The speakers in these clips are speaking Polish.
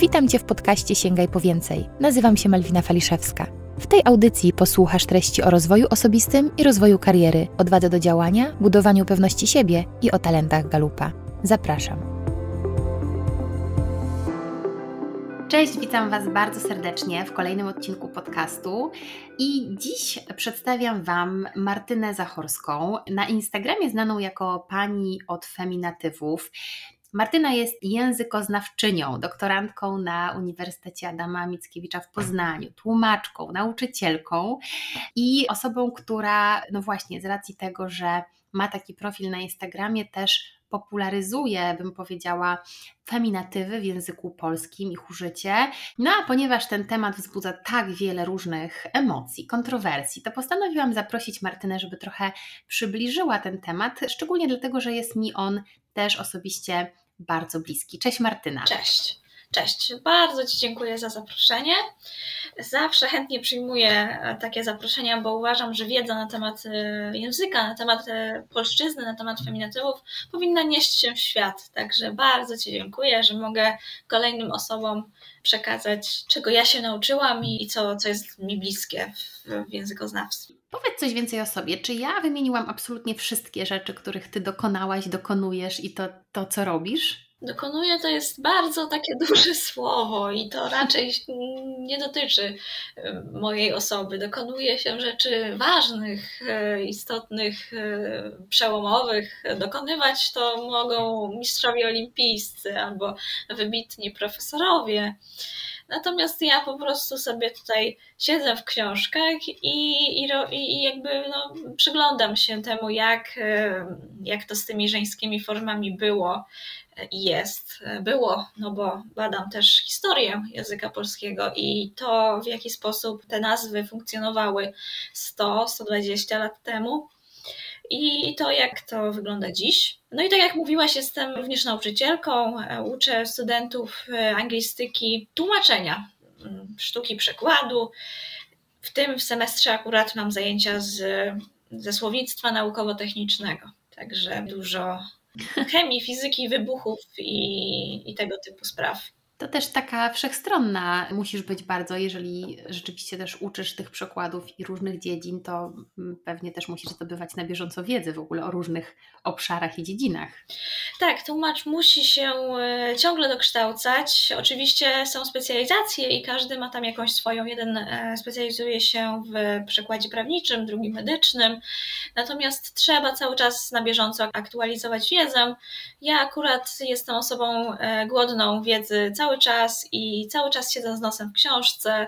Witam Cię w podcaście Sięgaj po więcej. Nazywam się Malwina Faliszewska. W tej audycji posłuchasz treści o rozwoju osobistym i rozwoju kariery, odwadze do działania, budowaniu pewności siebie i o talentach Galupa. Zapraszam. Cześć, witam Was bardzo serdecznie w kolejnym odcinku podcastu. I dziś przedstawiam Wam Martynę Zachorską, na Instagramie znaną jako pani od feminatywów. Martyna jest językoznawczynią, doktorantką na Uniwersytecie Adama Mickiewicza w Poznaniu, tłumaczką, nauczycielką i osobą, która, no właśnie, z racji tego, że ma taki profil na Instagramie, też popularyzuje, bym powiedziała, feminatywy w języku polskim, ich użycie. No a ponieważ ten temat wzbudza tak wiele różnych emocji, kontrowersji, to postanowiłam zaprosić Martynę, żeby trochę przybliżyła ten temat, szczególnie dlatego, że jest mi on też osobiście bardzo bliski. Cześć Martyna. Cześć. Cześć, bardzo Ci dziękuję za zaproszenie. Zawsze chętnie przyjmuję e, takie zaproszenia, bo uważam, że wiedza na temat e, języka, na temat e, polszczyzny, na temat feminatywów powinna nieść się w świat. Także bardzo Ci dziękuję, że mogę kolejnym osobom przekazać, czego ja się nauczyłam i co, co jest mi bliskie w, w językoznawstwie. Powiedz coś więcej o sobie. Czy ja wymieniłam absolutnie wszystkie rzeczy, których Ty dokonałaś, dokonujesz i to, to co robisz? Dokonuje to jest bardzo takie duże słowo i to raczej nie dotyczy e, mojej osoby. Dokonuje się rzeczy ważnych, e, istotnych, e, przełomowych. Dokonywać to mogą mistrzowie olimpijscy albo wybitni profesorowie. Natomiast ja po prostu sobie tutaj siedzę w książkach i, i, i jakby no, przyglądam się temu, jak, jak to z tymi żeńskimi formami było jest, było, no bo badam też historię języka polskiego i to, w jaki sposób te nazwy funkcjonowały 100-120 lat temu i to, jak to wygląda dziś. No i tak jak mówiłaś, jestem również nauczycielką, uczę studentów anglistyki tłumaczenia, mm, sztuki przekładu. W tym semestrze akurat mam zajęcia z, ze słownictwa naukowo-technicznego, także dużo chemii, fizyki, wybuchów i, i tego typu spraw. To też taka wszechstronna musisz być bardzo, jeżeli rzeczywiście też uczysz tych przekładów i różnych dziedzin, to pewnie też musisz zdobywać na bieżąco wiedzę w ogóle o różnych obszarach i dziedzinach. Tak, tłumacz musi się e, ciągle dokształcać. Oczywiście są specjalizacje i każdy ma tam jakąś swoją. Jeden e, specjalizuje się w przekładzie prawniczym, drugi medycznym. Natomiast trzeba cały czas na bieżąco aktualizować wiedzę. Ja akurat jestem osobą e, głodną wiedzy cały cały czas i cały czas siedzę z nosem w książce,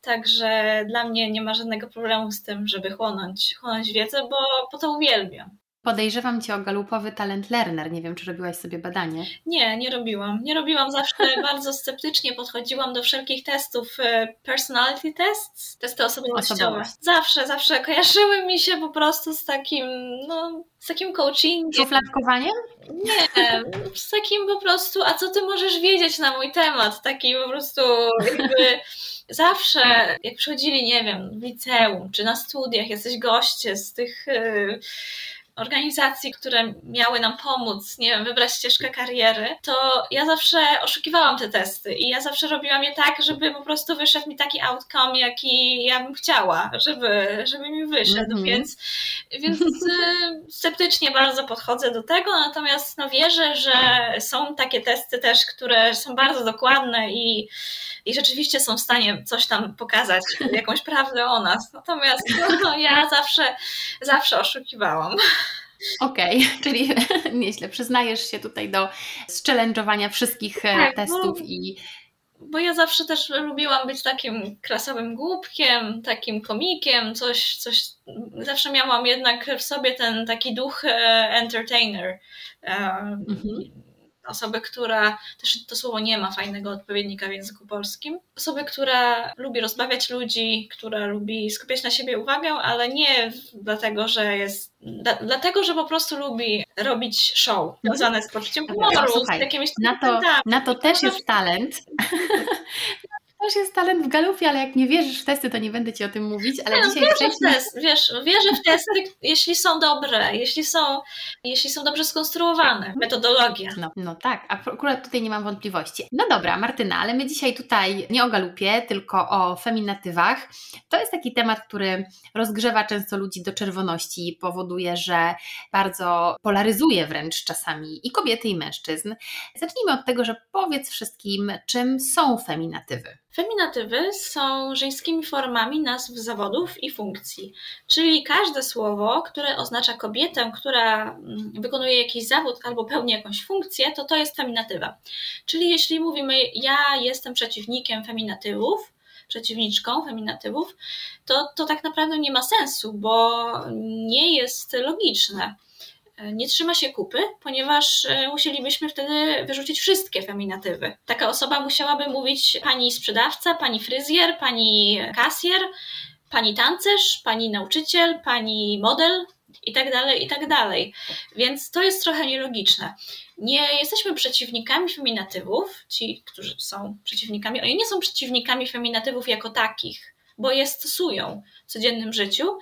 także dla mnie nie ma żadnego problemu z tym, żeby chłonąć, chłonąć wiedzę, bo, bo to uwielbiam. Podejrzewam Cię o galupowy talent learner. Nie wiem, czy robiłaś sobie badanie. Nie, nie robiłam. Nie robiłam. Zawsze bardzo sceptycznie podchodziłam do wszelkich testów. E, personality tests, testy osobowościowe. Zawsze, zawsze kojarzyły mi się po prostu z takim, no, z takim coachingiem. Szufladkowaniem? Nie, z takim po prostu, a co Ty możesz wiedzieć na mój temat? Taki po prostu jakby zawsze, jak przychodzili, nie wiem, w liceum czy na studiach, jesteś goście z tych e, organizacji, które miały nam pomóc, nie wiem, wybrać ścieżkę kariery, to ja zawsze oszukiwałam te testy i ja zawsze robiłam je tak, żeby po prostu wyszedł mi taki outcome, jaki ja bym chciała, żeby, żeby mi wyszedł, -hmm. więc, więc y, sceptycznie bardzo podchodzę do tego, natomiast no wierzę, że są takie testy też, które są bardzo dokładne i i rzeczywiście są w stanie coś tam pokazać, jakąś prawdę o nas. Natomiast no, ja zawsze, zawsze oszukiwałam. Okej, okay, czyli nieźle. Przyznajesz się tutaj do zchallenge'owania wszystkich e, tak, testów no, i. Bo ja zawsze też lubiłam być takim klasowym głupkiem, takim komikiem, coś, coś. Zawsze miałam jednak w sobie ten taki duch e, entertainer. E, mhm osoby, która, też to słowo nie ma fajnego odpowiednika w języku polskim, osoby, która lubi rozbawiać ludzi, która lubi skupiać na siebie uwagę, ale nie dlatego, że jest, dlatego, że po prostu lubi robić show związane z poczuciem humoru, z jakimiś na to, na to też jest talent. też jest talent w galupie, ale jak nie wierzysz w testy, to nie będę Ci o tym mówić, ale no, dzisiaj wierzę przejdźmy... w wiesz, wierzę w testy, jeśli są dobre, jeśli są, jeśli są dobrze skonstruowane, metodologia. No, no tak, a akurat tutaj nie mam wątpliwości. No dobra, Martyna, ale my dzisiaj tutaj nie o galupie, tylko o feminatywach. To jest taki temat, który rozgrzewa często ludzi do czerwoności, powoduje, że bardzo polaryzuje wręcz czasami i kobiety, i mężczyzn. Zacznijmy od tego, że powiedz wszystkim, czym są feminatywy. Feminatywy są żeńskimi formami nazw zawodów i funkcji, czyli każde słowo, które oznacza kobietę, która mm, wykonuje jakiś zawód albo pełni jakąś funkcję, to to jest feminatywa. Czyli jeśli mówimy, ja jestem przeciwnikiem feminatywów, przeciwniczką feminatywów, to, to tak naprawdę nie ma sensu, bo nie jest logiczne nie trzyma się kupy, ponieważ e, musielibyśmy wtedy wyrzucić wszystkie feminatywy. Taka osoba musiałaby mówić pani sprzedawca, pani fryzjer, pani kasjer, pani tancerz, pani nauczyciel, pani model i tak dalej, i tak dalej. Więc to jest trochę nielogiczne. Nie jesteśmy przeciwnikami feminatywów, ci, którzy są przeciwnikami, oni nie są przeciwnikami feminatywów jako takich, bo je stosują w codziennym życiu,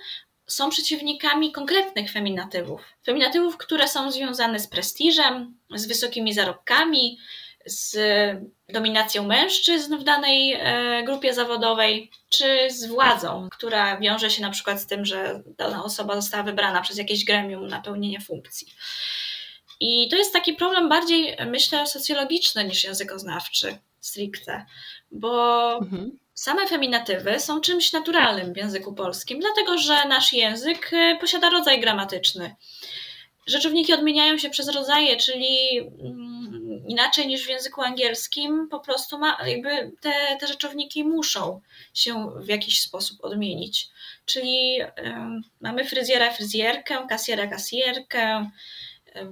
są przeciwnikami konkretnych feminatywów. Feminatywów, które są związane z prestiżem, z wysokimi zarobkami, z dominacją mężczyzn w danej e, grupie zawodowej, czy z władzą, która wiąże się na przykład z tym, że dana osoba została wybrana przez jakieś gremium na pełnienie funkcji. I to jest taki problem bardziej, myślę, socjologiczny niż językoznawczy stricte, bo mhm. Same feminatywy są czymś naturalnym w języku polskim, dlatego że nasz język y, posiada rodzaj gramatyczny. Rzeczowniki odmieniają się przez rodzaje, czyli mm, inaczej niż w języku angielskim, po prostu ma, jakby te, te rzeczowniki muszą się w jakiś sposób odmienić. Czyli mamy fryzjera, fryzjerkę, kasjera, kasjerkę,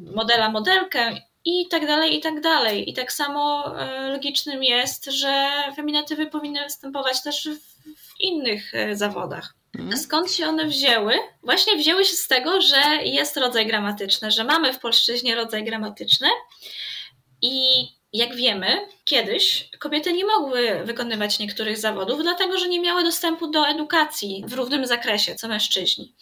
modela, modelkę i tak dalej, i tak dalej. I tak samo e, logicznym jest, że feminatywy powinny występować też w innych e, zawodach. Mhm. Skąd się one wzięły? Właśnie wzięły się z tego, że jest rodzaj gramatyczny, że mamy w polszczyźnie rodzaj gramatyczny i jak wiemy, kiedyś kobiety nie mogły wykonywać niektórych zawodów, dlatego że nie miały dostępu do edukacji w równym zakresie co mężczyźni.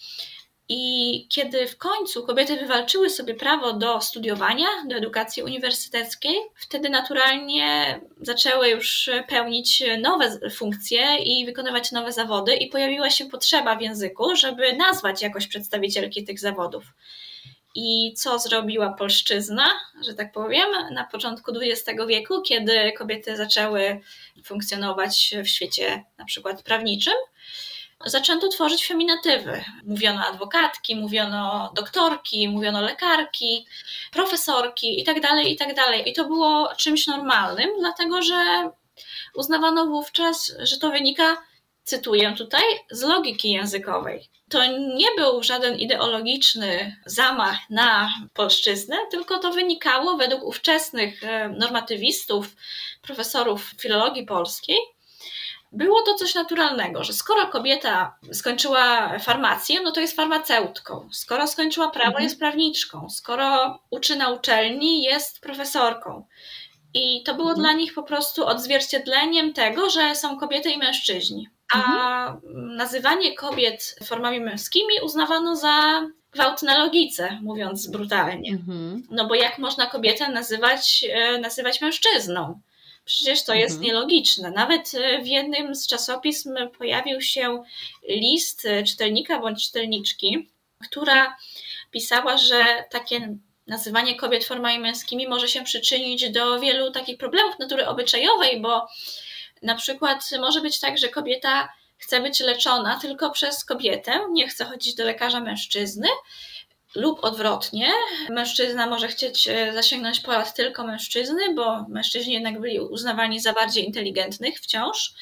I kiedy w końcu kobiety wywalczyły sobie prawo do studiowania, do edukacji uniwersyteckiej, wtedy naturalnie zaczęły już pełnić nowe funkcje i wykonywać nowe zawody, i pojawiła się potrzeba w języku, żeby nazwać jakoś przedstawicielki tych zawodów. I co zrobiła polszczyzna, że tak powiem, na początku XX wieku, kiedy kobiety zaczęły funkcjonować w świecie na przykład prawniczym? Zaczęto tworzyć feminatywy. Mówiono adwokatki, mówiono doktorki, mówiono lekarki, profesorki itd., tak itd. Tak I to było czymś normalnym, dlatego że uznawano wówczas, że to wynika, cytuję tutaj, z logiki językowej. To nie był żaden ideologiczny zamach na polszczyznę, tylko to wynikało według ówczesnych e, normatywistów, profesorów filologii polskiej, było to coś naturalnego, że skoro kobieta skończyła farmację, no to jest farmaceutką. Skoro skończyła prawo, mhm. jest prawniczką. Skoro uczy na uczelni, jest profesorką. I to było mhm. dla nich po prostu odzwierciedleniem tego, że są kobiety i mężczyźni. A mhm. nazywanie kobiet formami męskimi uznawano za gwałt na logice, mówiąc brutalnie. Mhm. No bo jak można kobietę nazywać, e, nazywać mężczyzną? Przecież to jest mhm. nielogiczne. Nawet e, w jednym z czasopism pojawił się list e, czytelnika bądź czytelniczki, która pisała, że takie nazywanie kobiet formami męskimi może się przyczynić do wielu takich problemów natury obyczajowej, bo na przykład może być tak, że kobieta chce być leczona tylko przez kobietę, nie chce chodzić do lekarza mężczyzny, lub odwrotnie, mężczyzna może chcieć e, zasięgnąć porad tylko mężczyzny, bo mężczyźni jednak byli uznawani za bardziej inteligentnych wciąż.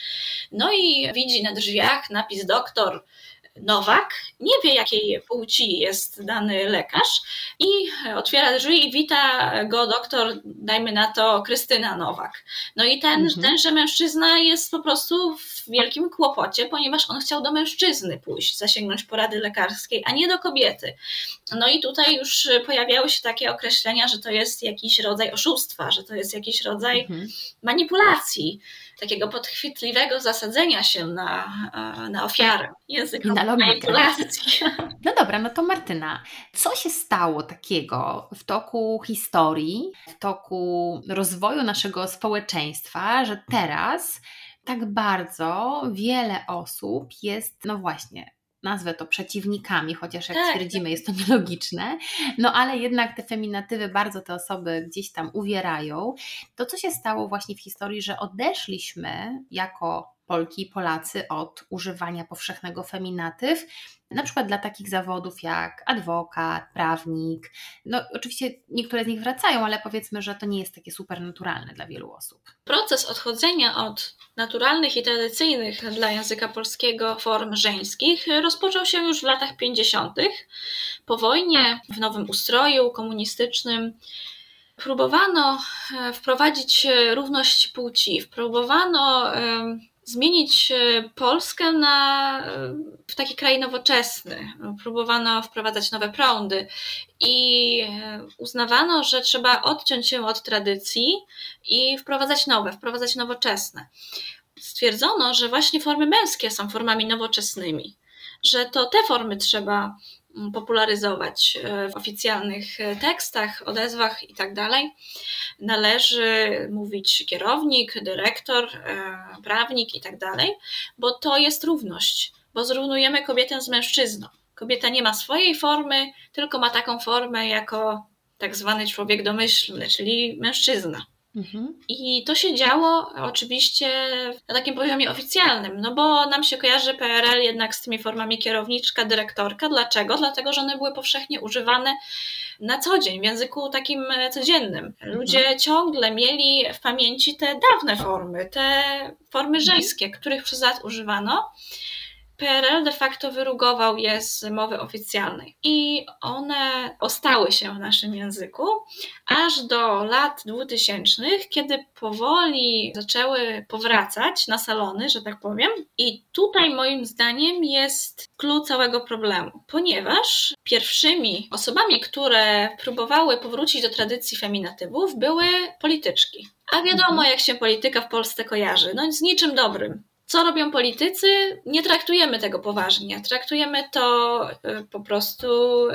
No i widzi na drzwiach napis doktor, Nowak, nie wie jakiej płci jest dany lekarz i otwiera drzwi i wita go doktor, dajmy na to Krystyna Nowak. No i ten, mhm. tenże mężczyzna jest po prostu w wielkim kłopocie, ponieważ on chciał do mężczyzny pójść, zasięgnąć porady lekarskiej, a nie do kobiety. No i tutaj już pojawiały się takie określenia, że to jest jakiś rodzaj oszustwa, że to jest jakiś rodzaj mhm. manipulacji takiego podchwytliwego zasadzenia się na, na ofiarę języka manipulacji. No dobra, no to Martyna, co się stało takiego w toku historii, w toku rozwoju naszego społeczeństwa, że teraz tak bardzo wiele osób jest, no właśnie, nazwę to przeciwnikami, chociaż jak tak, stwierdzimy, tak. jest to nielogiczne, no ale jednak te feminatywy bardzo te osoby gdzieś tam uwierają. To, co się stało właśnie w historii, że odeszliśmy jako Polki i Polacy od używania powszechnego feminatyw, na przykład dla takich zawodów jak adwokat, prawnik. No, oczywiście niektóre z nich wracają, ale powiedzmy, że to nie jest takie super naturalne dla wielu osób. Proces odchodzenia od naturalnych i tradycyjnych dla języka polskiego form żeńskich rozpoczął się już w latach 50. Po wojnie, w nowym ustroju komunistycznym, próbowano e, wprowadzić równość płci, próbowano zmienić e, Polskę na, e, w taki kraj nowoczesny. Próbowano wprowadzać nowe prądy i e, uznawano, że trzeba odciąć się od tradycji i wprowadzać nowe, wprowadzać nowoczesne. Stwierdzono, że właśnie formy męskie są formami nowoczesnymi, że to te formy trzeba popularyzować e, w oficjalnych e, tekstach, odezwach itd. Tak należy mówić kierownik, dyrektor, e, prawnik itd., tak bo to jest równość, bo zrównujemy kobietę z mężczyzną. Kobieta nie ma swojej formy, tylko ma taką formę jako tak zwany człowiek domyślny, czyli mężczyzna. Mhm. I to się działo oczywiście na takim poziomie oficjalnym, no bo nam się kojarzy PRL jednak z tymi formami kierowniczka, dyrektorka. Dlaczego? Dlatego, że one były powszechnie używane na co dzień, w języku takim codziennym. Mhm. Ludzie mhm. ciągle mieli w pamięci te dawne formy, te formy mhm. żeńskie, których przez lat używano. PRL de facto wyrugował je z mowy oficjalnej i one ostały się w naszym języku aż do lat 2000, kiedy powoli zaczęły powracać na salony, że tak powiem. I tutaj moim zdaniem jest klucz całego problemu, ponieważ pierwszymi osobami, które próbowały powrócić do tradycji feminatywów, były polityczki. A wiadomo, mhm. jak się polityka w Polsce kojarzy. No z niczym dobrym co robią politycy, nie traktujemy tego poważnie. Traktujemy to y, po prostu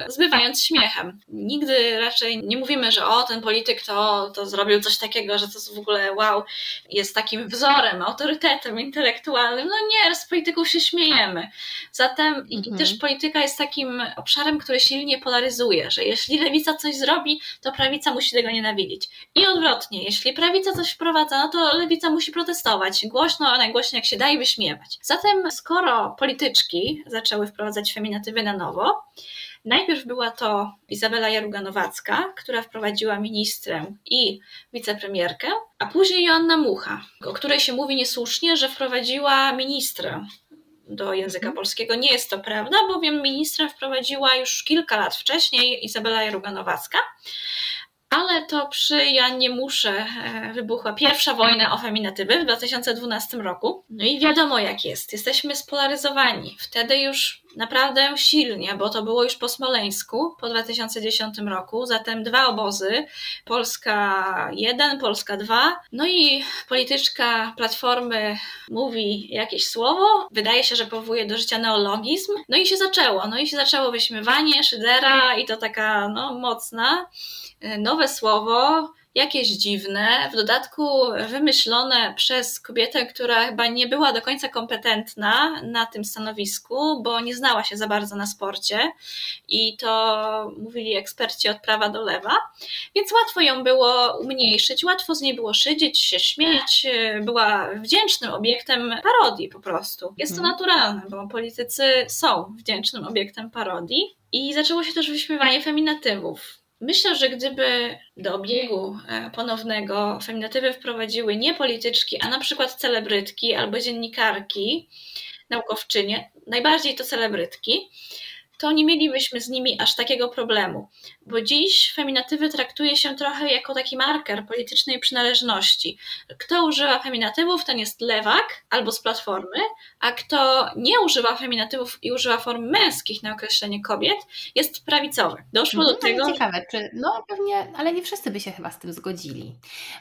zbywając śmiechem. Nigdy raczej nie mówimy, że o, ten polityk to, to zrobił coś takiego, że to jest w ogóle wow, jest takim wzorem, autorytetem intelektualnym. No nie, z polityków się śmiejemy. Zatem mhm. i też polityka jest takim obszarem, który silnie polaryzuje, że jeśli lewica coś zrobi, to prawica musi tego nienawidzić. I odwrotnie, jeśli prawica coś wprowadza, no to lewica musi protestować głośno, najgłośniej jak się da i wyśmiewać. Zatem, skoro polityczki zaczęły wprowadzać feminatywy na nowo, Najpierw była to Izabela Jaruga-Nowacka, która wprowadziła ministrę i wicepremierkę, a później Joanna Mucha, o której się mówi niesłusznie, że wprowadziła ministrę do języka mhm. polskiego. Nie jest to prawda, bowiem ministrem wprowadziła już kilka lat wcześniej Izabela Jaruga-Nowacka ale to przy Ja nie muszę e, wybuchła pierwsza wojna o feminatywy w 2012 roku. No i wiadomo jak jest. Jesteśmy spolaryzowani. Wtedy już naprawdę silnie, bo to było już po Smoleńsku po 2010 roku, zatem dwa obozy, Polska 1, Polska 2. No i polityczka Platformy mówi jakieś słowo, wydaje się, że powołuje do życia neologizm. No i się zaczęło, no i się zaczęło wyśmiewanie Szydera i to taka no mocna E, nowe słowo, jakieś dziwne, w dodatku wymyślone przez kobietę, która chyba nie była do końca kompetentna na tym stanowisku, bo nie znała się za bardzo na sporcie i to mówili eksperci od prawa do lewa, więc łatwo ją było umniejszyć, łatwo z niej było szydzić, się śmiać, była wdzięcznym obiektem parodii po prostu. Jest to mhm. naturalne, bo politycy są wdzięcznym obiektem parodii. I zaczęło się też wyśmiewanie feminatywów. Myślę, że gdyby do obiegu e, ponownego feminatywy wprowadziły nie polityczki, a na przykład celebrytki albo dziennikarki, naukowczynie, najbardziej to celebrytki, to nie mielibyśmy z nimi aż takiego problemu, bo dziś feminatywy traktuje się trochę jako taki marker politycznej przynależności. Kto używa feminatywów, ten jest lewak albo z platformy, a kto nie używa feminatywów i używa form męskich na określenie kobiet, jest prawicowy. Doszło no, do tego. Ciekawe, czy, no pewnie, ale nie wszyscy by się chyba z tym zgodzili,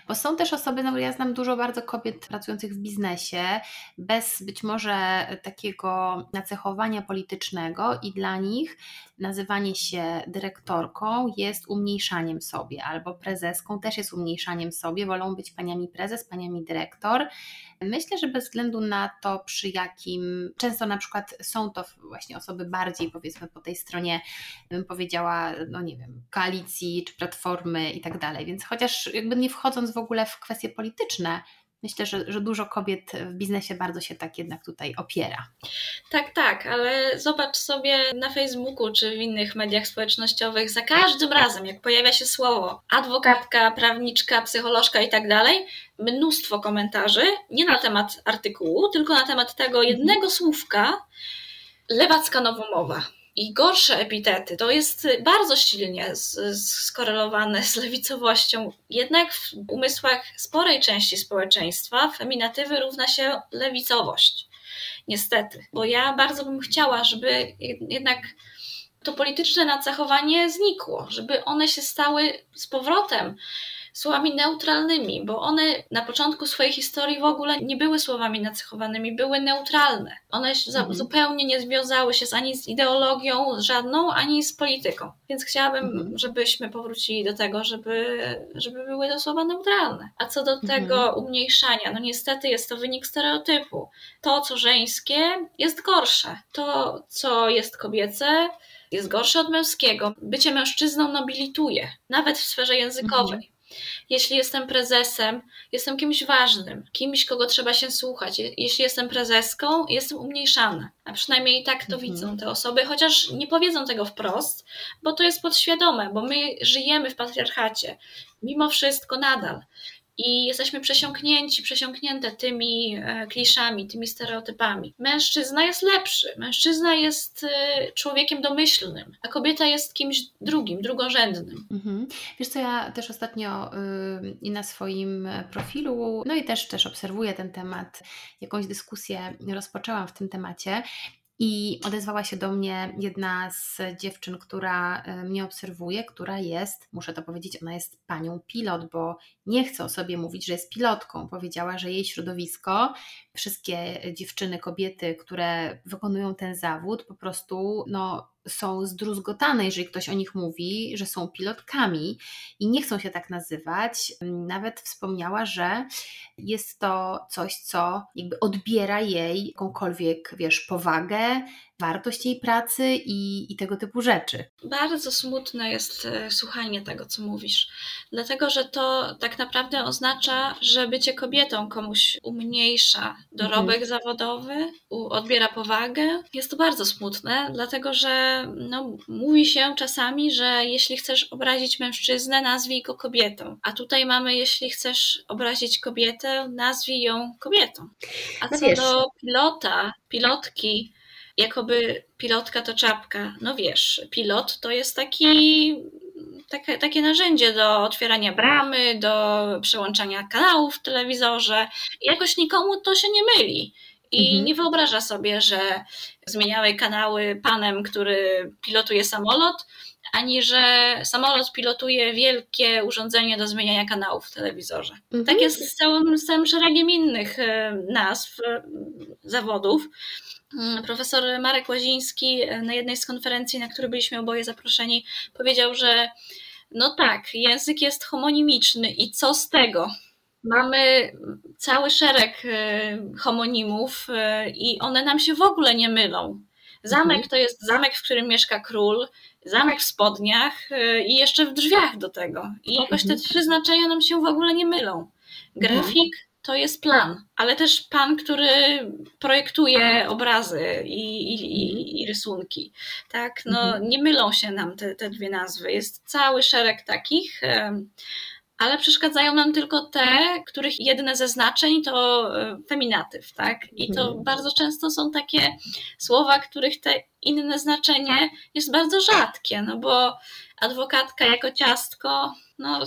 bo są też osoby, no ja znam dużo bardzo kobiet pracujących w biznesie, bez być może takiego nacechowania politycznego i dla nich nich nazywanie się dyrektorką jest umniejszaniem sobie, albo prezeską też jest umniejszaniem sobie, wolą być paniami prezes, paniami dyrektor. Myślę, że bez względu na to, przy jakim, często na przykład są to właśnie osoby bardziej powiedzmy po tej stronie, bym powiedziała, no nie wiem, koalicji czy platformy i tak dalej, więc chociaż jakby nie wchodząc w ogóle w kwestie polityczne, Myślę, że, że dużo kobiet w biznesie bardzo się tak jednak tutaj opiera. Tak, tak, ale zobacz sobie na Facebooku czy w innych mediach społecznościowych, za każdym razem, jak pojawia się słowo adwokatka, prawniczka, psycholożka i tak dalej, mnóstwo komentarzy, nie na temat artykułu, tylko na temat tego jednego słówka, lewacka nowomowa i gorsze epitety. To jest bardzo silnie skorelowane z lewicowością. Jednak w umysłach sporej części społeczeństwa feminatywy równa się lewicowość. Niestety, bo ja bardzo bym chciała, żeby jednak to polityczne nacechowanie znikło, żeby one się stały z powrotem słowami neutralnymi, bo one na początku swojej historii w ogóle nie były słowami nacechowanymi, były neutralne. One mhm. zupełnie nie związały się z, ani z ideologią żadną, ani z polityką. Więc chciałabym, mhm. żebyśmy powrócili do tego, żeby, żeby były to słowa neutralne. A co do mhm. tego umniejszania, no niestety jest to wynik stereotypu. To, co żeńskie, jest gorsze. To, co jest kobiece, jest gorsze od męskiego. Bycie mężczyzną nobilituje, nawet w sferze językowej. Jeśli jestem prezesem, jestem kimś ważnym, kimś, kogo trzeba się słuchać. Jeśli jestem prezeską, jestem umniejszana. A przynajmniej tak to mhm. widzą te osoby, chociaż nie powiedzą tego wprost, bo to jest podświadome, bo my żyjemy w patriarchacie. Mimo wszystko nadal i jesteśmy przesiąknięci, przesiąknięte tymi e, kliszami, tymi stereotypami. Mężczyzna jest lepszy, mężczyzna jest e, człowiekiem domyślnym, a kobieta jest kimś drugim, drugorzędnym. Mhm. Wiesz co, ja też ostatnio yy, i na swoim profilu, no i też, też obserwuję ten temat, jakąś dyskusję rozpoczęłam w tym temacie i odezwała się do mnie jedna z dziewczyn, która e, mnie obserwuje, która jest, muszę to powiedzieć, ona jest panią pilot, bo nie chce o sobie mówić, że jest pilotką. Powiedziała, że jej środowisko, wszystkie dziewczyny, kobiety, które wykonują ten zawód, po prostu no, są zdruzgotane, jeżeli ktoś o nich mówi, że są pilotkami i nie chcą się tak nazywać. Nawet wspomniała, że jest to coś, co jakby odbiera jej jakąkolwiek, wiesz, powagę, wartość jej pracy i, i tego typu rzeczy. Bardzo smutne jest e, słuchanie tego, co mówisz, dlatego że to tak naprawdę oznacza, że bycie kobietą komuś umniejsza dorobek mhm. zawodowy, odbiera powagę. Jest to bardzo smutne, dlatego że no, mówi się czasami, że jeśli chcesz obrazić mężczyznę, nazwij go kobietą. A tutaj mamy, jeśli chcesz obrazić kobietę, nazwij ją kobietą. A no co wiesz. do pilota, pilotki, jakoby pilotka to czapka. No wiesz, pilot to jest taki takie, takie narzędzie do otwierania bramy, do przełączania kanałów w telewizorze. Jakoś nikomu to się nie myli. I mhm. nie wyobraża sobie, że zmieniały kanały panem, który pilotuje samolot, ani że samolot pilotuje wielkie urządzenie do zmieniania kanałów w telewizorze. Mhm. Tak jest z całym, z całym szeregiem innych e, nazw, e, zawodów. Mm, profesor Marek Łaziński e, na jednej z konferencji, na której byliśmy oboje zaproszeni, powiedział, że no tak, język jest homonimiczny i co z tego? Mamy cały szereg e, homonimów e, i one nam się w ogóle nie mylą. Zamek mhm. to jest zamek, w którym mieszka król, zamek w spodniach i jeszcze w drzwiach do tego. I jakoś te mhm. trzy znaczenia nam się w ogóle nie mylą. Grafik to jest plan, ale też pan, który projektuje obrazy i, i, i rysunki. Tak, no, mhm. nie mylą się nam te, te dwie nazwy. Jest cały szereg takich. ale przeszkadzają nam tylko te, których jedyne ze znaczeń to e, feminatyw, tak? I to mhm. bardzo często są takie słowa, których te inne znaczenie jest bardzo rzadkie, no bo adwokatka jako ciastko, no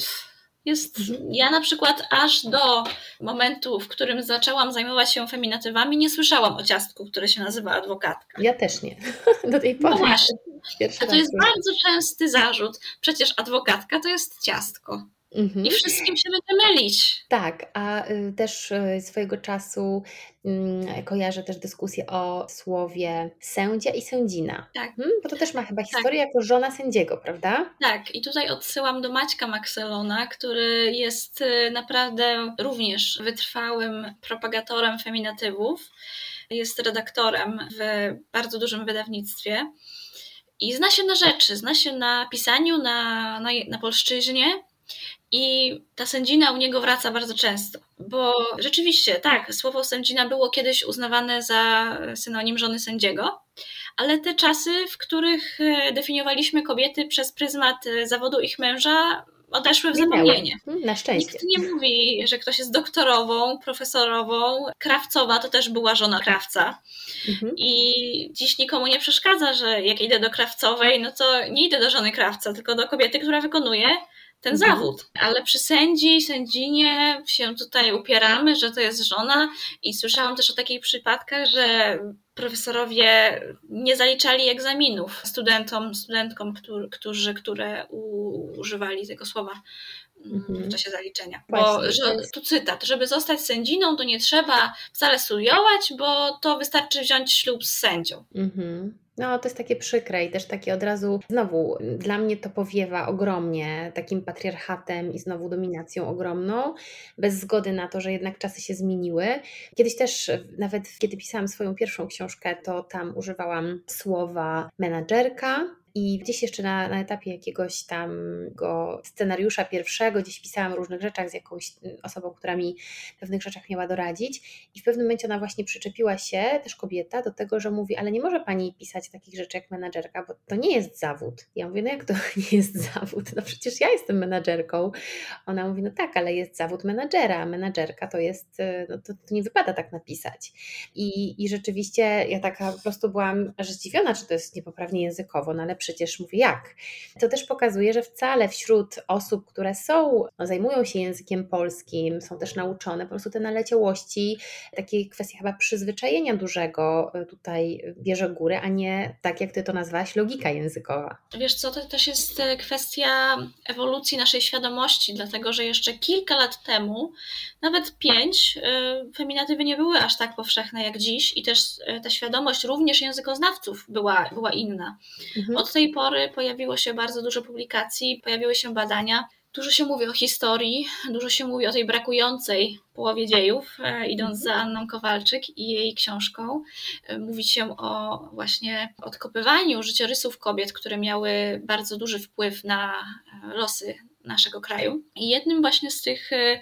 jest, ja na przykład aż do momentu, w którym zaczęłam zajmować się feminatywami, nie słyszałam o ciastku, które się nazywa adwokatka. Ja też nie. Do tej pory. No właśnie. A to jest bardzo częsty zarzut. Przecież adwokatka to jest ciastko. Mhm. I wszystkim się będzie mylić. Tak, a y, też y, swojego czasu y, kojarzę też dyskusję o słowie sędzia i sędzina. Tak. Hmm? Bo to też ma chyba tak. historię tak. jako żona sędziego, prawda? Tak, i tutaj odsyłam do Maćka Maxelona, który jest y, naprawdę również wytrwałym propagatorem feminatywów. Jest redaktorem w bardzo dużym wydawnictwie. I zna się na rzeczy, zna się na pisaniu, na, na, na polszczyźnie i ta sędzina u niego wraca bardzo często, bo rzeczywiście, tak, słowo sędzina było kiedyś uznawane za synonim żony sędziego, ale te czasy, w których e, definiowaliśmy kobiety przez pryzmat e, zawodu ich męża, odeszły w zapomnienie. Hmm, na szczęście. Nikt nie mówi, że ktoś jest doktorową, profesorową. Krawcowa to też była żona krawca. Mhm. I dziś nikomu nie przeszkadza, że jak idę do krawcowej, no to nie idę do żony krawca, tylko do kobiety, która wykonuje ten mhm. zawód. Ale przy sędzi, sędzinie się tutaj upieramy, że to jest żona i słyszałam też o takich przypadkach, że profesorowie nie zaliczali egzaminów studentom, studentkom, którzy, które używali tego słowa mm, w mhm. czasie zaliczenia. Bo że, tu cytat, żeby zostać sędziną, to nie trzeba wcale studiować, bo to wystarczy wziąć ślub z sędzią. Mhm. No, to jest takie przykre i też takie od razu, znowu, dla mnie to powiewa ogromnie takim patriarchatem i znowu dominacją ogromną, bez zgody na to, że jednak czasy się zmieniły. Kiedyś też, nawet kiedy pisałam swoją pierwszą książkę, to tam używałam słowa menadżerka, i gdzieś jeszcze na, na etapie jakiegoś tam go scenariusza pierwszego, gdzieś pisałam o różnych rzeczach z jakąś osobą, która mi pewnych rzeczach miała doradzić. I w pewnym momencie ona właśnie przyczepiła się, też kobieta, do tego, że mówi, ale nie może pani pisać takich rzeczy jak menadżerka, bo to nie jest zawód. Ja mówię, no jak to nie jest zawód? No przecież ja jestem menadżerką. Ona mówi, no tak, ale jest zawód menadżera. Menadżerka to jest, no to, to nie wypada tak napisać. I, I rzeczywiście ja taka po prostu byłam aż zdziwiona, czy to jest niepoprawnie językowo, no ale przecież mówię jak. To też pokazuje, że wcale wśród osób, które są, no, zajmują się językiem polskim, są też nauczone, po prostu te naleciałości, takie kwestie chyba przyzwyczajenia dużego e, tutaj bierze górę, a nie tak jak ty to nazwałaś, logika językowa. Wiesz co, to też jest e, kwestia ewolucji naszej świadomości, dlatego że jeszcze kilka lat temu, nawet pięć, e, feminatywy nie były aż tak powszechne jak dziś i też ta świadomość również językoznawców była, była inna. Mhm. Od tej pory pojawiło się bardzo dużo publikacji, pojawiły się badania. Dużo się mówi o historii, dużo się mówi o tej brakującej połowie dziejów, e, idąc za Anną Kowalczyk i jej książką. E, mówi się o właśnie odkopywaniu życiorysów kobiet, które miały bardzo duży wpływ na e, losy naszego kraju. I jednym właśnie z tych, e,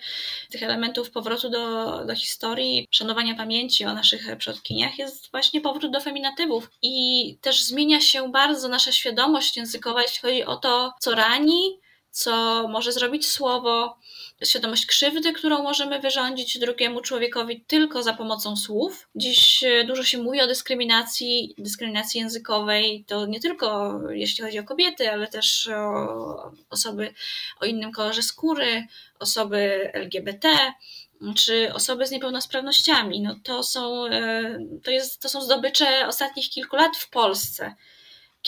tych elementów powrotu do, do historii, szanowania pamięci o naszych przodkiniach jest właśnie powrót do feminatywów. I też zmienia się bardzo nasza świadomość językowa, jeśli chodzi o to, co rani, co może zrobić słowo, świadomość krzywdy, którą możemy wyrządzić drugiemu człowiekowi tylko za pomocą słów. Dziś e, dużo się mówi o dyskryminacji, dyskryminacji językowej, to nie tylko jeśli chodzi o kobiety, ale też o osoby o innym kolorze skóry, osoby LGBT czy osoby z niepełnosprawnościami. No to, są, e, to, jest, to są zdobycze ostatnich kilku lat w Polsce.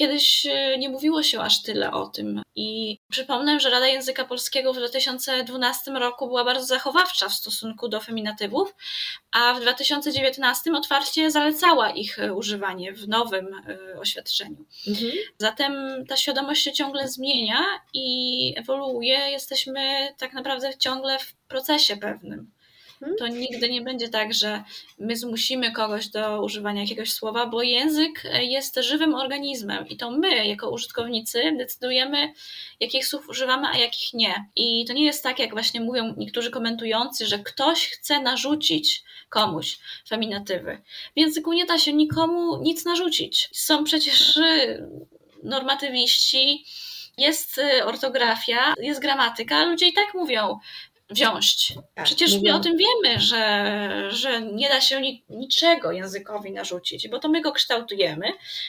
Kiedyś e, nie mówiło się aż tyle o tym. I przypomnę, że Rada Języka Polskiego w 2012 roku była bardzo zachowawcza w stosunku do feminatywów, a w 2019 otwarcie zalecała ich e, używanie w nowym e, oświadczeniu. Mhm. Zatem ta świadomość się ciągle zmienia i ewoluuje. Jesteśmy tak naprawdę ciągle w procesie pewnym. Mhm. to nigdy nie będzie tak, że my zmusimy kogoś do używania jakiegoś słowa, bo język jest żywym organizmem i to my, jako użytkownicy, decydujemy, jakich słów używamy, a jakich nie. I to nie jest tak, jak właśnie mówią niektórzy komentujący, że ktoś chce narzucić komuś feminatywy. W języku nie da się nikomu nic narzucić. Są przecież normatywiści, jest y, ortografia, jest gramatyka, ludzie i tak mówią wziąć. Tak, Przecież my o tym wiemy, że, że nie da się niczego językowi narzucić, bo to my go kształtujemy,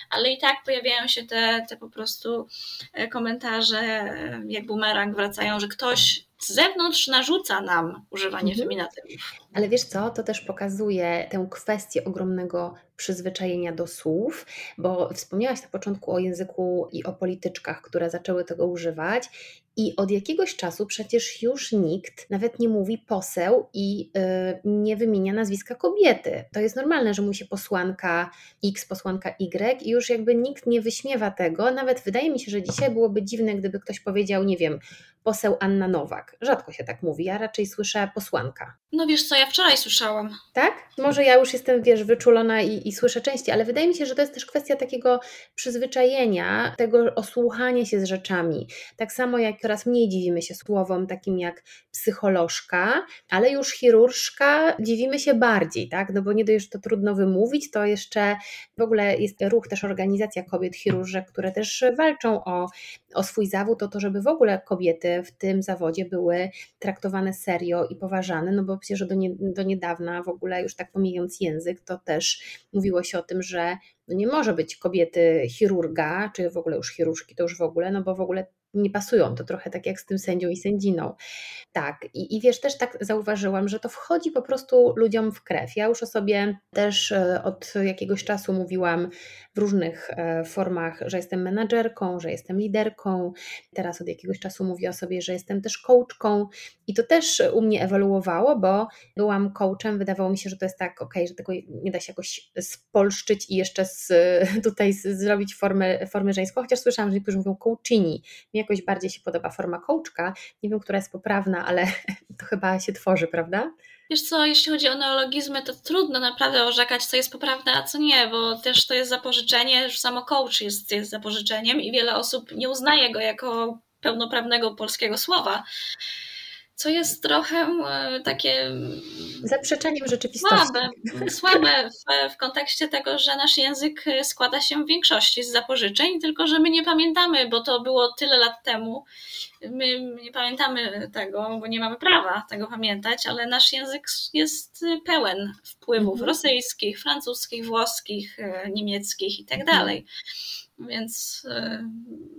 ale i tak pojawiają się te, te po prostu e, komentarze, jak bumerang wracają, że ktoś z zewnątrz narzuca nam używanie mhm. feminatywów. Ale wiesz co, to też pokazuje tę kwestię ogromnego przyzwyczajenia do słów, bo wspomniałaś na początku o języku i o polityczkach, które zaczęły tego używać i od jakiegoś czasu przecież już nikt nawet nie mówi poseł i yy, nie wymienia nazwiska kobiety. To jest normalne, że mówi się posłanka X, posłanka Y i już jakby nikt nie wyśmiewa tego. Nawet wydaje mi się, że dzisiaj byłoby dziwne, gdyby ktoś powiedział, nie wiem, poseł Anna Nowak. Rzadko się tak mówi, ja raczej słyszę posłanka. No wiesz co, ja wczoraj słyszałam. Tak? Może ja już jestem, wiesz, wyczulona i, i słyszę częściej, ale wydaje mi się, że to jest też kwestia takiego przyzwyczajenia, tego osłuchania się z rzeczami. Tak samo jak coraz mniej dziwimy się słowom takim jak psycholożka, ale już chirurżka dziwimy się bardziej, tak? No bo nie dość, że to trudno wymówić, to jeszcze w ogóle jest ruch też organizacja kobiet chirurżek, które też walczą o, o swój zawód, o to, żeby w ogóle kobiety w tym zawodzie były traktowane serio i poważane, no bo przecież do, nie, do niedawna w ogóle już tak pomijając język, to też mówiło się o tym, że no nie może być kobiety chirurga, czy w ogóle już chirurżki, to już w ogóle, no bo w ogóle nie pasują. To trochę tak jak z tym sędzią i sędziną. Tak, i, i wiesz, też tak zauważyłam, że to wchodzi po prostu ludziom w krew. Ja już o sobie też e, od jakiegoś czasu mówiłam w różnych e, formach, że jestem menadżerką, że jestem liderką. Teraz od jakiegoś czasu mówię o sobie, że jestem też coachką i to też u mnie ewoluowało, bo byłam coachem, wydawało mi się, że to jest tak, ok, że tego nie da się jakoś spolszczyć i jeszcze z, tutaj zrobić formę, formę żeńską, chociaż słyszałam, że niektórzy mówią coachini. Jakoś bardziej się podoba forma coachka. Nie wiem, która jest poprawna, ale to chyba się tworzy, prawda? Wiesz co, jeśli chodzi o neologizmy, to trudno naprawdę orzekać, co jest poprawne, a co nie, bo też to jest zapożyczenie, już samo coach jest, jest zapożyczeniem i wiele osób nie uznaje go jako pełnoprawnego polskiego słowa co jest trochę e, takie zaprzeczeniem rzeczywistości. Słabe, słabe w, w, kontekście tego, że nasz język składa się w większości z zapożyczeń, tylko że my nie pamiętamy, bo to było tyle lat temu. My nie pamiętamy tego, bo nie mamy prawa tego pamiętać, ale nasz język jest pełen wpływów mhm. rosyjskich, francuskich, włoskich, e, niemieckich i tak mhm. Więc e,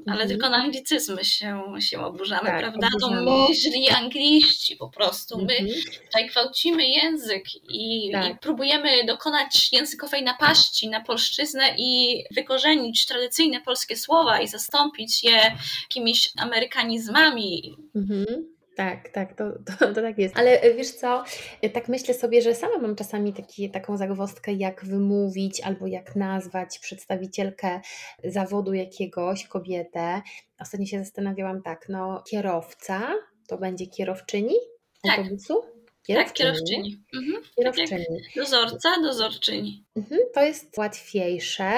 ale mhm. tylko na anglicyzmy się, się oburzamy, tak, prawda? Oburzamy. To my źli angliści po prostu. My mhm. tutaj gwałcimy język i, tak. i, próbujemy dokonać językowej napaści na polszczyznę i wykorzenić tradycyjne polskie słowa i zastąpić je jakimiś amerykanizmami. Mhm. Tak, tak, to, to, to, tak jest. Ale e, wiesz co, e, tak myślę sobie, że sama mam czasami taki, taką zagwozdkę, jak wymówić albo jak nazwać przedstawicielkę zawodu jakiegoś, kobietę. Ostatnio się zastanawiałam tak, no kierowca to będzie kierowczyni tak. autobusu? Kierowczyni. Tak, kierowczyni. Mhm. kierowczyni. Tak dozorca, dozorczyni. Mhm, to jest łatwiejsze.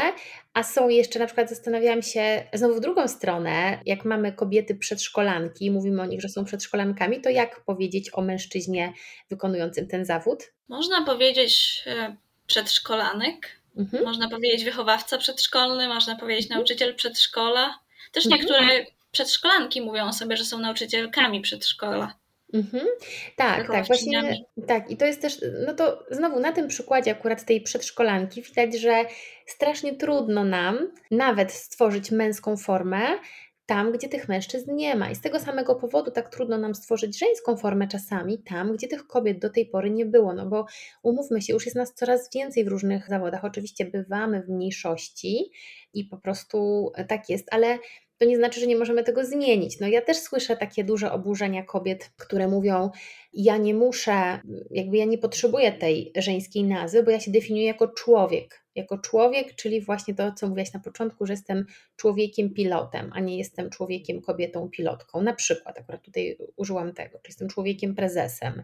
A są jeszcze, na przykład zastanawiałam się, znowu w drugą stronę, jak mamy kobiety przedszkolanki, mówimy o nich, że są przedszkolankami, to jak powiedzieć o mężczyźnie wykonującym ten zawód? Można powiedzieć e, przedszkolanek, mhm. można powiedzieć wychowawca przedszkolny, można powiedzieć mhm. nauczyciel przedszkola. Też mhm. niektóre przedszkolanki mówią o sobie, że są nauczycielkami przedszkola. Mhm. Tak, tak, właśnie. Tak, i to jest też, no to znowu na tym przykładzie akurat tej przedszkolanki widać, że strasznie trudno nam nawet stworzyć męską formę tam, gdzie tych mężczyzn nie ma. I z tego samego powodu tak trudno nam stworzyć żeńską formę czasami tam, gdzie tych kobiet do tej pory nie było. No bo umówmy się, już jest nas coraz więcej w różnych zawodach. Oczywiście bywamy w mniejszości i po prostu tak jest, ale to nie znaczy, że nie możemy tego zmienić. No ja też słyszę takie duże oburzenia kobiet, które mówią: Ja nie muszę, jakby ja nie potrzebuję tej żeńskiej nazwy, bo ja się definiuję jako człowiek. Jako człowiek, czyli właśnie to, co mówiłaś na początku, że jestem człowiekiem pilotem, a nie jestem człowiekiem kobietą pilotką. Na przykład, akurat tutaj użyłam tego, czy jestem człowiekiem prezesem.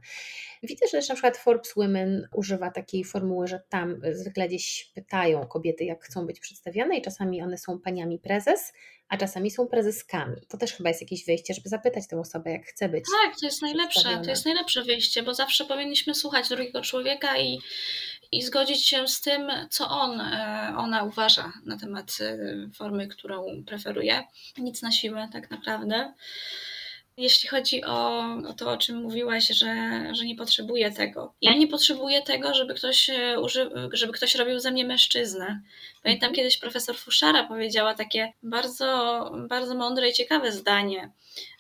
Widzę, że też na przykład Forbes Women używa takiej formuły, że tam zwykle gdzieś pytają kobiety, jak chcą być przedstawiane, i czasami one są paniami prezes, a czasami są prezeskami. To też chyba jest jakieś wyjście, żeby zapytać tę osobę, jak chce być. Tak, to jest najlepsze, to jest najlepsze wyjście, bo zawsze powinniśmy słuchać drugiego człowieka i, i zgodzić się z tym, co on, e, ona uważa na temat e, formy, którą preferuje. Nic na siłę, tak naprawdę. Jeśli chodzi o, o, to, o czym mówiłaś, że, że nie potrzebuję tego. Ja nie potrzebuję tego, żeby ktoś, żeby ktoś robił ze mnie mężczyznę. Pamiętam kiedyś profesor Fuszara powiedziała takie bardzo, bardzo mądre i ciekawe zdanie,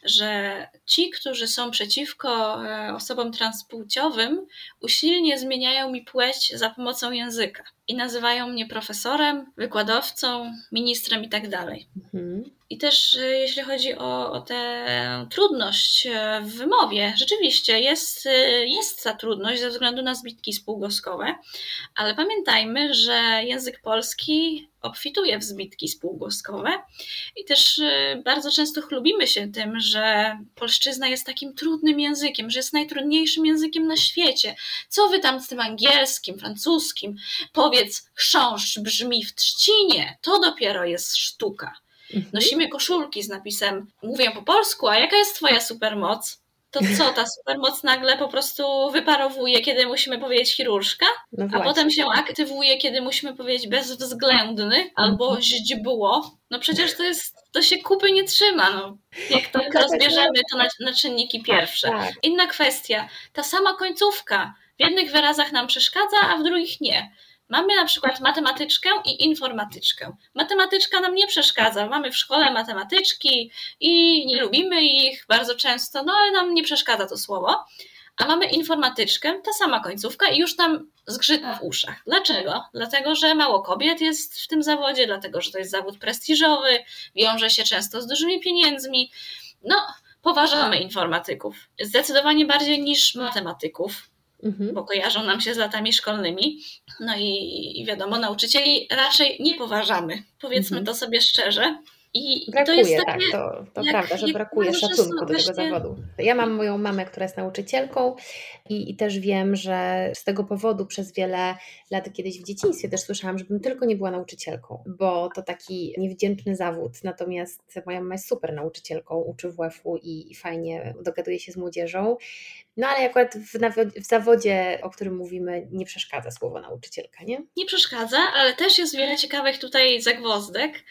że ci, którzy są przeciwko e, osobom transpłciowym, usilnie zmieniają mi płeć za pomocą języka i nazywają mnie profesorem, wykładowcą, ministrem itd. Tak mhm. I też e, jeśli chodzi o, o tę trudność e, w wymowie, rzeczywiście jest, jest ta trudność ze względu na zbitki spółgłoskowe, ale pamiętajmy, że język polski obfituje w zbitki spółgłoskowe i też bardzo często chlubimy się tym, że polszczyzna jest takim trudnym językiem, że jest najtrudniejszym językiem na świecie. Co wy tam z tym angielskim, francuskim? Powiedz, chrząszcz brzmi w trzcinie, to dopiero jest sztuka. Mhm. Nosimy koszulki z napisem mówię po polsku, a jaka jest twoja supermoc? to co, ta supermoc nagle po prostu wyparowuje, kiedy musimy powiedzieć chirurżka, no a potem się aktywuje, kiedy musimy powiedzieć bezwzględny albo mhm. źdźbło. No przecież to jest, to się kupy nie trzyma, no. Jak to tak, tak, rozbierzemy to na, na czynniki pierwsze. Tak. Inna kwestia, ta sama końcówka w jednych wyrazach nam przeszkadza, a w drugich nie. Mamy na przykład matematyczkę i informatyczkę. Matematyczka nam nie przeszkadza. Mamy w szkole matematyczki i nie lubimy ich bardzo często, no ale nam nie przeszkadza to słowo. A mamy informatyczkę, ta sama końcówka i już tam zgrzyt w uszach. Dlaczego? Dlatego, że mało kobiet jest w tym zawodzie, dlatego, że to jest zawód prestiżowy, wiąże się często z dużymi pieniędzmi. No, poważamy informatyków. Zdecydowanie bardziej niż matematyków mhm. bo kojarzą nam się z latami szkolnymi. No i, i wiadomo, nauczycieli raczej nie poważamy, powiedzmy mhm. to sobie szczerze. I brakuje, to jest takie, tak, to, to jak, prawda, że brakuje szacunku do tego zawodu. Ja mam moją mamę, która jest nauczycielką i, i, też wiem, że z tego powodu przez wiele lat kiedyś w dzieciństwie też słyszałam, żebym tylko nie była nauczycielką, bo to taki niewdzięczny zawód. Natomiast moja mama jest super nauczycielką, uczy WF-u i, i fajnie dogaduje się z młodzieżą. No ale akurat w, w, zawodzie, o którym mówimy, nie przeszkadza słowo nauczycielka, nie? Nie przeszkadza, ale też jest wiele ciekawych tutaj zagwozdek.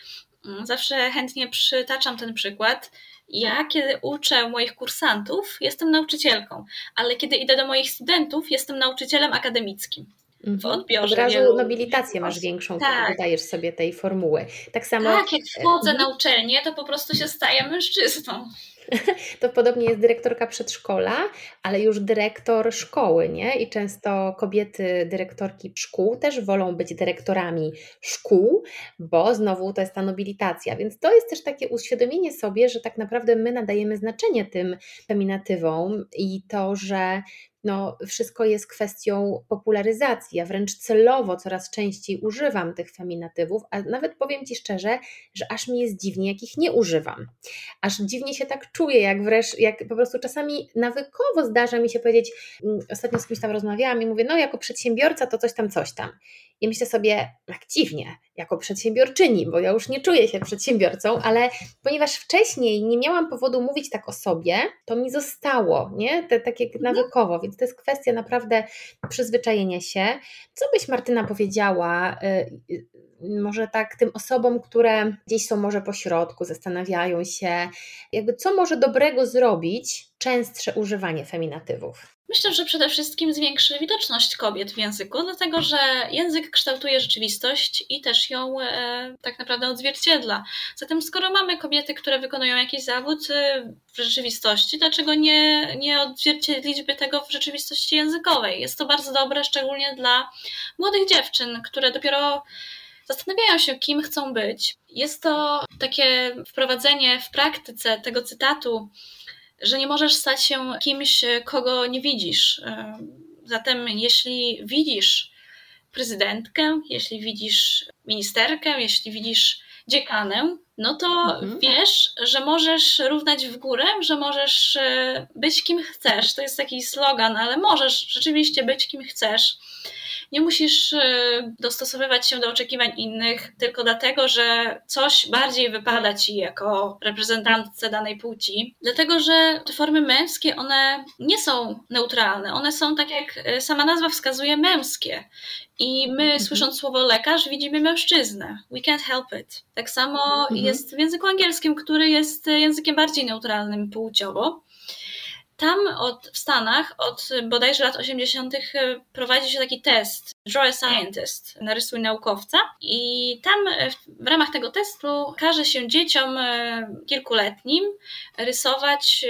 Mm, zawsze chętnie przytaczam ten przykład. Ja, kiedy uczę moich kursantów, jestem nauczycielką, ale kiedy idę do moich studentów, jestem nauczycielem akademickim. W mhm. odbiorze. Od razu wielu... nobilitację masz większą, tak. dodajesz sobie tej formuły. Tak samo. Tak, jak wchodzę mhm. na uczelnię, to po prostu się staję mężczyzną. to podobnie jest dyrektorka przedszkola, ale już dyrektor szkoły, nie? I często kobiety, dyrektorki szkół też wolą być dyrektorami szkół, bo znowu to jest ta nobilitacja. Więc to jest też takie uświadomienie sobie, że tak naprawdę my nadajemy znaczenie tym feminatywom i to, że no, wszystko jest kwestią popularyzacji. Ja wręcz celowo coraz częściej używam tych feminatywów, a nawet powiem Ci szczerze, że aż mi jest dziwnie, jak ich nie używam. Aż dziwnie się tak czuję, jak wreszcie, jak po prostu czasami nawykowo zdarza mi się powiedzieć, mm, ostatnio z kimś tam rozmawiałam i mówię, no jako przedsiębiorca to coś tam, coś tam. I myślę sobie, jak dziwnie, jako przedsiębiorczyni, bo ja już nie czuję się przedsiębiorcą, ale ponieważ wcześniej nie miałam powodu mówić tak o sobie, to mi zostało, nie? Te, takie mhm. nawykowo, więc to jest kwestia naprawdę przyzwyczajenia się. Co byś Martyna powiedziała, y, y, może tak tym osobom, które gdzieś są może po środku, zastanawiają się, jakby co może dobrego zrobić, częstsze używanie feminatywów? Myślę, że przede wszystkim zwiększy widoczność kobiet w języku, dlatego że język kształtuje rzeczywistość i też ją e, tak naprawdę odzwierciedla. Zatem, skoro mamy kobiety, które wykonują jakiś zawód e, w rzeczywistości, dlaczego nie, nie odzwierciedlić by tego w rzeczywistości językowej? Jest to bardzo dobre, szczególnie dla młodych dziewczyn, które dopiero zastanawiają się, kim chcą być. Jest to takie wprowadzenie w praktyce tego cytatu że nie możesz stać się kimś, kogo nie widzisz. Zatem, jeśli widzisz prezydentkę, jeśli widzisz ministerkę, jeśli widzisz dziekanę, no to mhm. wiesz, że możesz równać w górę, że możesz e, być kim chcesz. To jest taki slogan, ale możesz rzeczywiście być kim chcesz. Nie musisz y, dostosowywać się do oczekiwań innych tylko dlatego, że coś bardziej wypada ci jako reprezentantce danej płci. Dlatego, że te formy męskie, one nie są neutralne. One są, tak jak y, sama nazwa wskazuje, męskie. I my, mhm. słysząc słowo lekarz, widzimy mężczyznę. We can't help it. Tak samo mhm. Jest w języku angielskim, który jest językiem bardziej neutralnym płciowo. Tam od, w Stanach od bodajże lat 80. E, prowadzi się taki test Draw a Scientist, narysuj naukowca i tam e, w ramach tego testu każe się dzieciom e, kilkuletnim rysować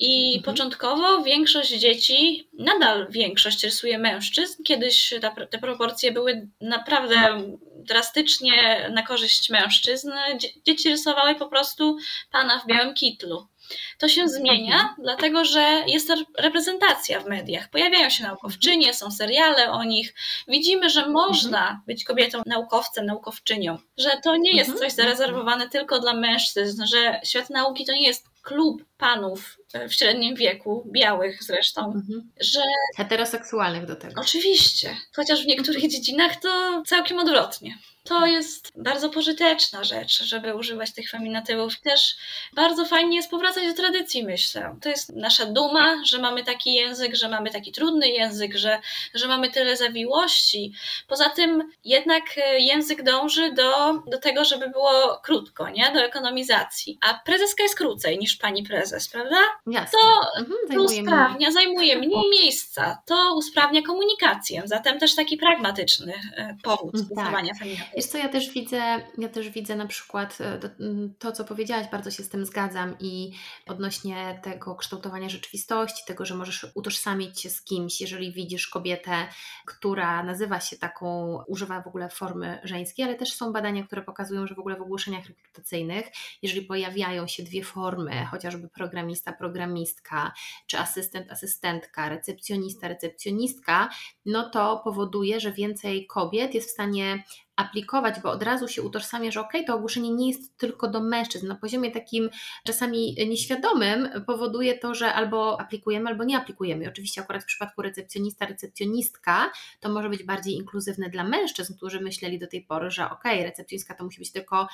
i mhm. początkowo większość dzieci, nadal większość rysuje mężczyzn. Kiedyś ta, te proporcje były naprawdę drastycznie na korzyść mężczyzn. Dzieci rysowały po prostu pana w białym kitlu. To się zmienia, mhm. dlatego że jest reprezentacja w mediach. Pojawiają się naukowczynie, są seriale o nich. Widzimy, że można mhm. być kobietą naukowcem, naukowczynią, że to nie jest mhm. coś zarezerwowane tylko dla mężczyzn, że świat nauki to nie jest klub panów w średnim wieku, białych zresztą, mhm. że. Heteroseksualnych do tego. Oczywiście, chociaż w niektórych dziedzinach to całkiem odwrotnie. To jest bardzo pożyteczna rzecz, żeby używać tych feminatywów. Też bardzo fajnie jest powracać do tradycji, myślę. To jest nasza duma, że mamy taki język, że mamy taki trudny język, że, że mamy tyle zawiłości. Poza tym jednak e, język dąży do, do tego, żeby było krótko, nie? do ekonomizacji. A prezeska jest krócej niż pani prezes, prawda? Jasne. To, mhm, to usprawnia, zajmuje mniej miejsca, to usprawnia komunikację. Zatem też taki pragmatyczny e, powód tak. stosowania feminatywów. Wiesz co, ja też widzę, ja też widzę na przykład e, to, co powiedziałaś, bardzo się z tym zgadzam i odnośnie tego kształtowania rzeczywistości, tego, że możesz utożsamić się z kimś, jeżeli widzisz kobietę, która nazywa się taką, używa w ogóle formy żeńskiej, ale też są badania, które pokazują, że w ogóle w ogłoszeniach rekrutacyjnych, jeżeli pojawiają się dwie formy, chociażby programista, programistka, czy asystent, asystentka, recepcjonista, recepcjonistka, no to powoduje, że więcej kobiet jest w stanie aplikować, bo od razu się utożsamia, że ok, to ogłoszenie nie jest tylko do mężczyzn. Na poziomie takim czasami nieświadomym powoduje to, że albo aplikujemy, albo nie aplikujemy. oczywiście akurat w przypadku recepcjonista, recepcjonistka to może być bardziej inkluzywne dla mężczyzn, którzy myśleli do tej pory, że ok, recepcjonistka to musi być tylko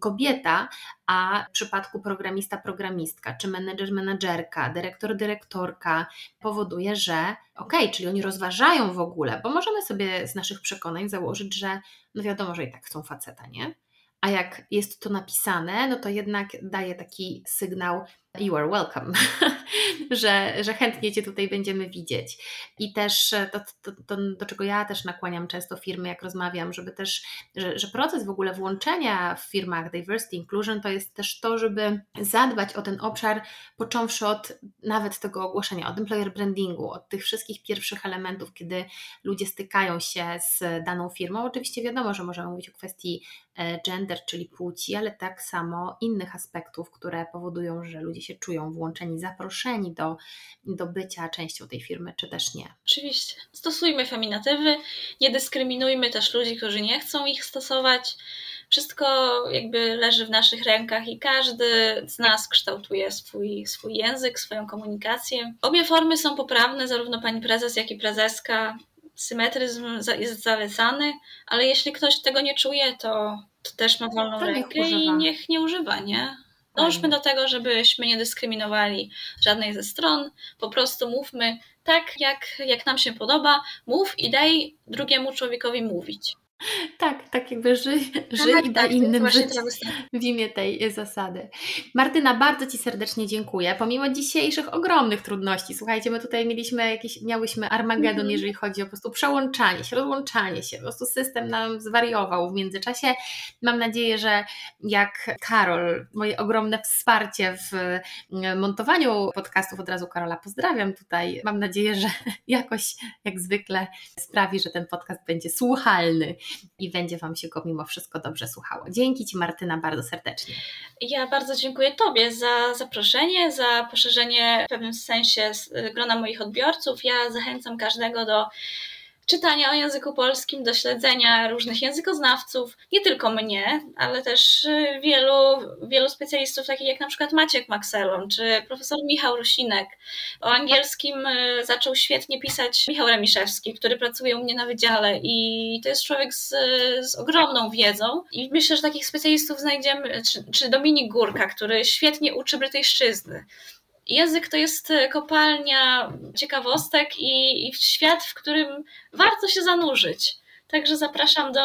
kobieta, a w przypadku programista, programistka, czy menedżer, menedżerka, dyrektor, dyrektorka powoduje, że ok, czyli oni rozważają w ogóle, bo możemy sobie z naszych przekonań założyć, że no wiadomo, że i tak chcą faceta, nie? A jak jest to napisane, no to jednak daje taki sygnał, you are welcome, że, że chętnie Cię tutaj będziemy widzieć. I też to, to, to, do czego ja też nakłaniam często firmy, jak rozmawiam, żeby też, że, że proces w ogóle włączenia w firmach diversity inclusion to jest też to, żeby zadbać o ten obszar, począwszy od nawet tego ogłoszenia, od employer brandingu, od tych wszystkich pierwszych elementów, kiedy ludzie stykają się z daną firmą. Oczywiście wiadomo, że możemy mówić o kwestii e, gender, czyli płci, ale tak samo innych aspektów, które powodują, że ludzie się czują włączeni, zaproszeni do, do bycia częścią tej firmy, czy też nie. Oczywiście. Stosujmy feminatywy, nie dyskryminujmy też ludzi, którzy nie chcą ich stosować. Wszystko jakby leży w naszych rękach i każdy z nas kształtuje swój, swój język, swoją komunikację. Obie formy są poprawne, zarówno pani prezes, jak i prezeska. Symetryzm jest zalecany, ale jeśli ktoś tego nie czuje, to, to też ma wolną to rękę niech i niech nie używa, nie? Dążmy do tego, żebyśmy nie dyskryminowali żadnej ze stron. Po prostu mówmy tak, jak, jak nam się podoba. Mów i daj drugiemu człowiekowi mówić. Tak, tak jakby żyj, żyj tak, i daj tak, innym żyć w imię tej zasady. Martyna, bardzo Ci serdecznie dziękuję. Pomimo dzisiejszych ogromnych trudności, słuchajcie, my tutaj mieliśmy jakieś, miałyśmy Armagedon, mm jeżeli chodzi o po prostu przełączanie się, rozłączanie się, po prostu system nam zwariował w międzyczasie. Mam nadzieję, że jak Karol, moje ogromne wsparcie w mm, montowaniu podcastów, od razu Karola pozdrawiam tutaj, mam nadzieję, że jakoś jak zwykle sprawi, że ten podcast będzie słuchalny i będzie Wam się go mimo wszystko dobrze słuchało. Dzięki Ci Martyna bardzo serdecznie. Ja bardzo dziękuję Tobie za zaproszenie, za poszerzenie w pewnym sensie grona moich odbiorców. Ja zachęcam każdego do czytania o języku polskim, do śledzenia różnych językoznawców, nie tylko mnie, ale też y, wielu, wielu specjalistów, takich jak na przykład Maciek Maxelon czy profesor Michał Rusinek. O angielskim y, zaczął świetnie pisać Michał Remiszewski, który pracuje u mnie na wydziale i to jest człowiek z, z ogromną wiedzą i myślę, że takich specjalistów znajdziemy, czy, czy Dominik Górka, który świetnie uczy brytyjszczyzny. Język to jest kopalnia ciekawostek i, i świat, w którym warto się zanurzyć. Także zapraszam do,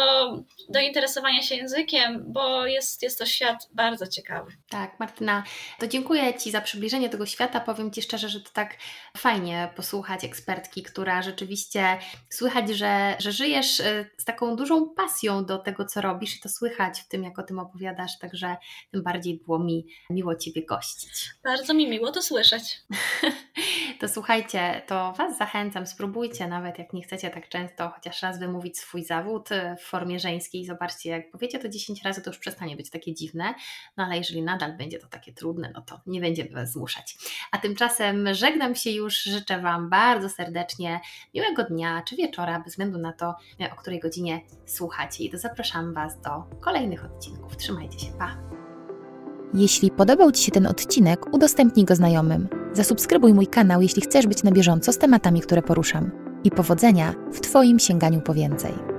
do interesowania się językiem, bo jest, jest to świat bardzo ciekawy. Tak, Martyna, to dziękuję Ci za przybliżenie tego świata. Powiem Ci szczerze, że to tak fajnie posłuchać ekspertki, która rzeczywiście słychać, że, że żyjesz y, z taką dużą pasją do tego, co robisz i to słychać w tym, jak o tym opowiadasz, także tym bardziej było mi miło Ciebie gościć. Bardzo mi miło to słyszeć. to słuchajcie, to Was zachęcam, spróbujcie nawet, jak nie chcecie tak często, chociaż raz wymówić swój zawód y, w formie żeńskiej. Zobaczcie, jak powiecie to 10 razy, to już przestanie być takie dziwne, no ale jeżeli nadal będzie to takie trudne, no to nie będziemy Was zmuszać. A tymczasem żegnam się już, życzę Wam bardzo serdecznie miłego dnia czy wieczora, bez względu na to, o której godzinie słuchacie. I to zapraszam Was do kolejnych odcinków. Trzymajcie się, pa! Jeśli podobał Ci się ten odcinek, udostępnij go znajomym. Zasubskrybuj mój kanał, jeśli chcesz być na bieżąco z tematami, które poruszam. I powodzenia w Twoim sięganiu po więcej.